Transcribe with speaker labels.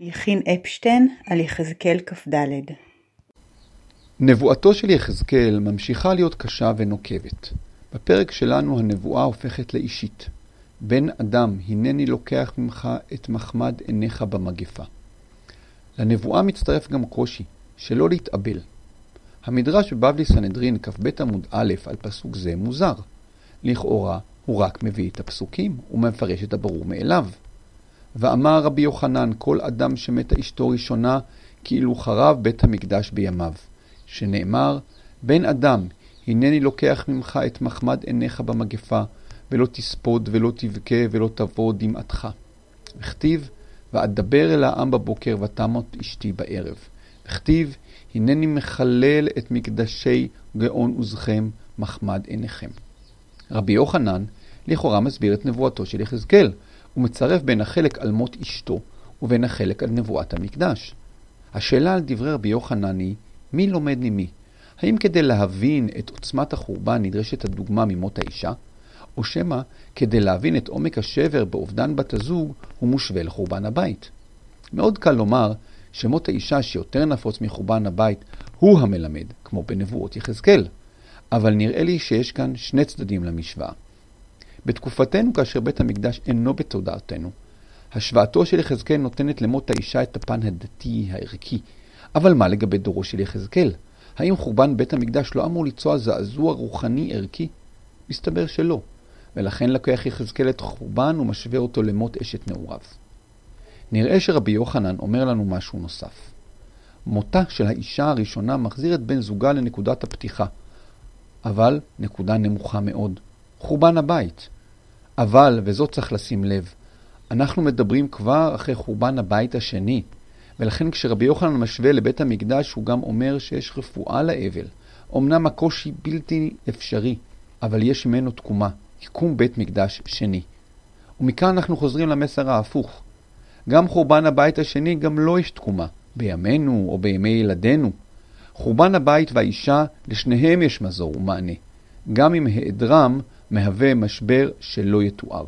Speaker 1: יכין אפשטיין על יחזקאל כ"ד
Speaker 2: נבואתו של יחזקאל ממשיכה להיות קשה ונוקבת. בפרק שלנו הנבואה הופכת לאישית. בן אדם, הנני לוקח ממך את מחמד עיניך במגפה. לנבואה מצטרף גם קושי, שלא להתאבל. המדרש בבבלי סנהדרין כ"ב עמוד א' על פסוק זה מוזר. לכאורה, הוא רק מביא את הפסוקים ומפרש את הברור מאליו. ואמר רבי יוחנן, כל אדם שמתה אשתו ראשונה, כאילו חרב בית המקדש בימיו. שנאמר, בן אדם, הנני לוקח ממך את מחמד עיניך במגפה, ולא תספוד ולא תבכה ולא תבוא דמעתך. וכתיב, ואדבר אל העם בבוקר ותמות אשתי בערב. וכתיב, הנני מחלל את מקדשי גאון עוזכם, מחמד עיניכם. רבי יוחנן לכאורה מסביר את נבואתו של יחזקאל, ומצרף בין החלק על מות אשתו ובין החלק על נבואת המקדש. השאלה על דברי רבי יוחנן היא, מי לומד ממי? האם כדי להבין את עוצמת החורבן נדרשת הדוגמה ממות האישה? או שמא כדי להבין את עומק השבר באובדן בת הזוג הוא מושווה לחורבן הבית? מאוד קל לומר שמות האישה שיותר נפוץ מחורבן הבית הוא המלמד, כמו בנבואות יחזקאל. אבל נראה לי שיש כאן שני צדדים למשוואה. בתקופתנו, כאשר בית המקדש אינו בתודעתנו, השוואתו של יחזקאל נותנת למות האישה את הפן הדתי הערכי. אבל מה לגבי דורו של יחזקאל? האם חורבן בית המקדש לא אמור ליצוע זעזוע רוחני ערכי? מסתבר שלא, ולכן לקח יחזקאל את חורבן ומשווה אותו למות אשת נעוריו. נראה שרבי יוחנן אומר לנו משהו נוסף. מותה של האישה הראשונה מחזיר את בן זוגה לנקודת הפתיחה, אבל נקודה נמוכה מאוד. חורבן הבית. אבל, וזאת צריך לשים לב, אנחנו מדברים כבר אחרי חורבן הבית השני, ולכן כשרבי יוחנן משווה לבית המקדש, הוא גם אומר שיש רפואה לאבל. אמנם הקושי בלתי אפשרי, אבל יש ממנו תקומה, יקום בית מקדש שני. ומכאן אנחנו חוזרים למסר ההפוך. גם חורבן הבית השני, גם לו לא יש תקומה, בימינו או בימי ילדינו. חורבן הבית והאישה, לשניהם יש מזור ומענה, גם אם היעדרם מהווה משבר שלא יתואר.